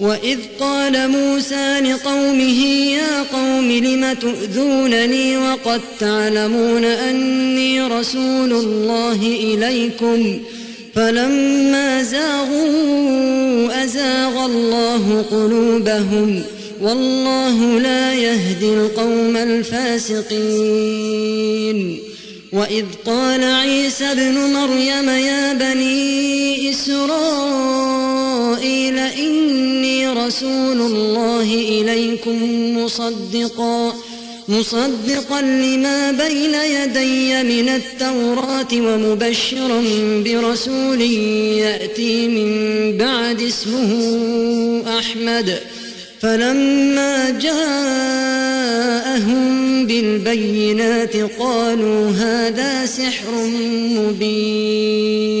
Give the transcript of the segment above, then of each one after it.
وإذ قال موسى لقومه يا قوم لم تؤذونني وقد تعلمون أني رسول الله إليكم فلما زاغوا أزاغ الله قلوبهم والله لا يهدي القوم الفاسقين وإذ قال عيسى ابن مريم يا بني إسرائيل رسول الله إليكم مصدقا مصدقا لما بين يدي من التوراة ومبشرا برسول يأتي من بعد اسمه أحمد. فلما جاءهم بالبينات قالوا هذا سحر مبين.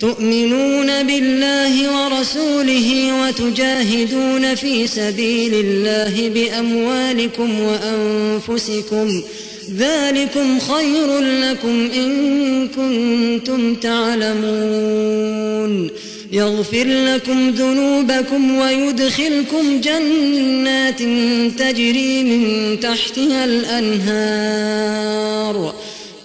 تؤمنون بالله ورسوله وتجاهدون في سبيل الله بأموالكم وأنفسكم ذلكم خير لكم إن كنتم تعلمون يغفر لكم ذنوبكم ويدخلكم جنات تجري من تحتها الأنهار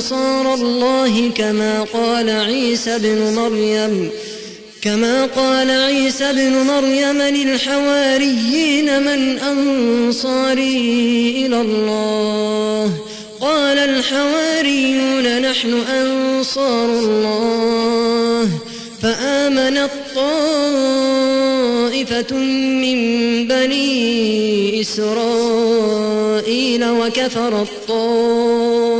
أنصار الله كما قال عيسى ابن مريم كما قال عيسى ابن مريم للحواريين من أنصاري إلى الله. قال الحواريون نحن أنصار الله. فآمنت طائفة من بني إسرائيل وكفر الطائفة